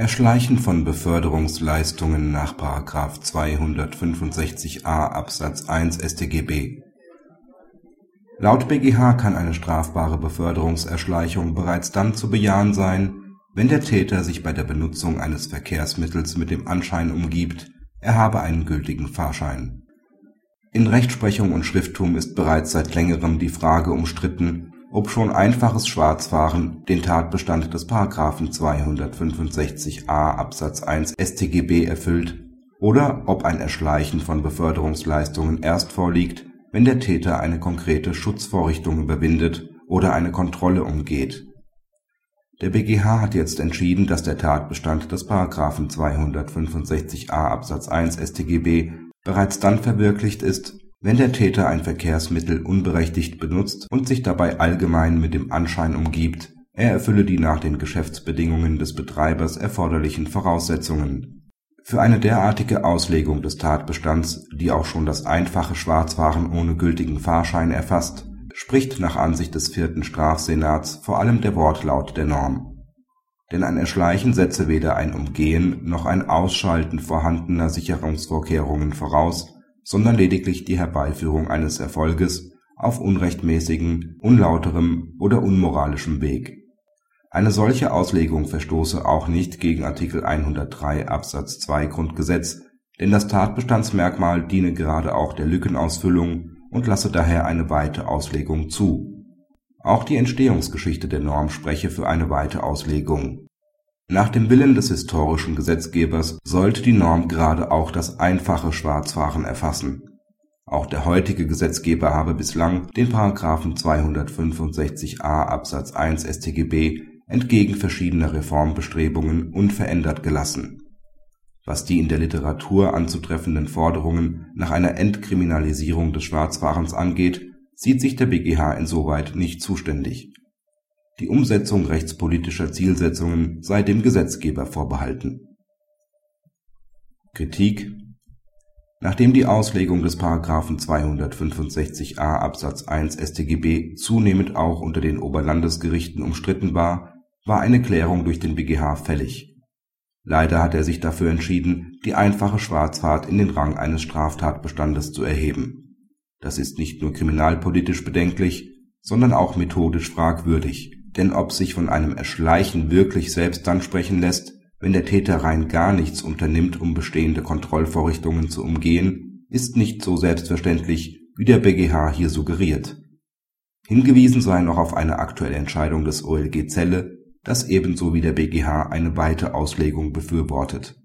Erschleichen von Beförderungsleistungen nach § 265a Absatz 1 StGB Laut BgH kann eine strafbare Beförderungserschleichung bereits dann zu bejahen sein, wenn der Täter sich bei der Benutzung eines Verkehrsmittels mit dem Anschein umgibt, er habe einen gültigen Fahrschein. In Rechtsprechung und Schrifttum ist bereits seit längerem die Frage umstritten ob schon einfaches Schwarzfahren den Tatbestand des § 265a Absatz 1 StGB erfüllt oder ob ein Erschleichen von Beförderungsleistungen erst vorliegt, wenn der Täter eine konkrete Schutzvorrichtung überwindet oder eine Kontrolle umgeht. Der BgH hat jetzt entschieden, dass der Tatbestand des § 265a Absatz 1 StGB bereits dann verwirklicht ist wenn der Täter ein Verkehrsmittel unberechtigt benutzt und sich dabei allgemein mit dem Anschein umgibt, er erfülle die nach den Geschäftsbedingungen des Betreibers erforderlichen Voraussetzungen. Für eine derartige Auslegung des Tatbestands, die auch schon das einfache Schwarzfahren ohne gültigen Fahrschein erfasst, spricht nach Ansicht des vierten Strafsenats vor allem der Wortlaut der Norm. Denn ein Erschleichen setze weder ein Umgehen noch ein Ausschalten vorhandener Sicherungsvorkehrungen voraus sondern lediglich die Herbeiführung eines Erfolges auf unrechtmäßigem, unlauterem oder unmoralischem Weg. Eine solche Auslegung verstoße auch nicht gegen Artikel 103 Absatz 2 Grundgesetz, denn das Tatbestandsmerkmal diene gerade auch der Lückenausfüllung und lasse daher eine weite Auslegung zu. Auch die Entstehungsgeschichte der Norm spreche für eine weite Auslegung nach dem Willen des historischen Gesetzgebers sollte die Norm gerade auch das einfache Schwarzfahren erfassen. Auch der heutige Gesetzgeber habe bislang den § 265a Absatz 1 StGB entgegen verschiedener Reformbestrebungen unverändert gelassen. Was die in der Literatur anzutreffenden Forderungen nach einer Entkriminalisierung des Schwarzfahrens angeht, sieht sich der BgH insoweit nicht zuständig die Umsetzung rechtspolitischer Zielsetzungen sei dem Gesetzgeber vorbehalten. Kritik Nachdem die Auslegung des § 265a Absatz 1 StGB zunehmend auch unter den Oberlandesgerichten umstritten war, war eine Klärung durch den BgH fällig. Leider hat er sich dafür entschieden, die einfache Schwarzfahrt in den Rang eines Straftatbestandes zu erheben. Das ist nicht nur kriminalpolitisch bedenklich, sondern auch methodisch fragwürdig denn ob sich von einem Erschleichen wirklich selbst dann sprechen lässt, wenn der Täter rein gar nichts unternimmt, um bestehende Kontrollvorrichtungen zu umgehen, ist nicht so selbstverständlich, wie der BgH hier suggeriert. Hingewiesen sei noch auf eine aktuelle Entscheidung des OLG Celle, das ebenso wie der BgH eine weite Auslegung befürwortet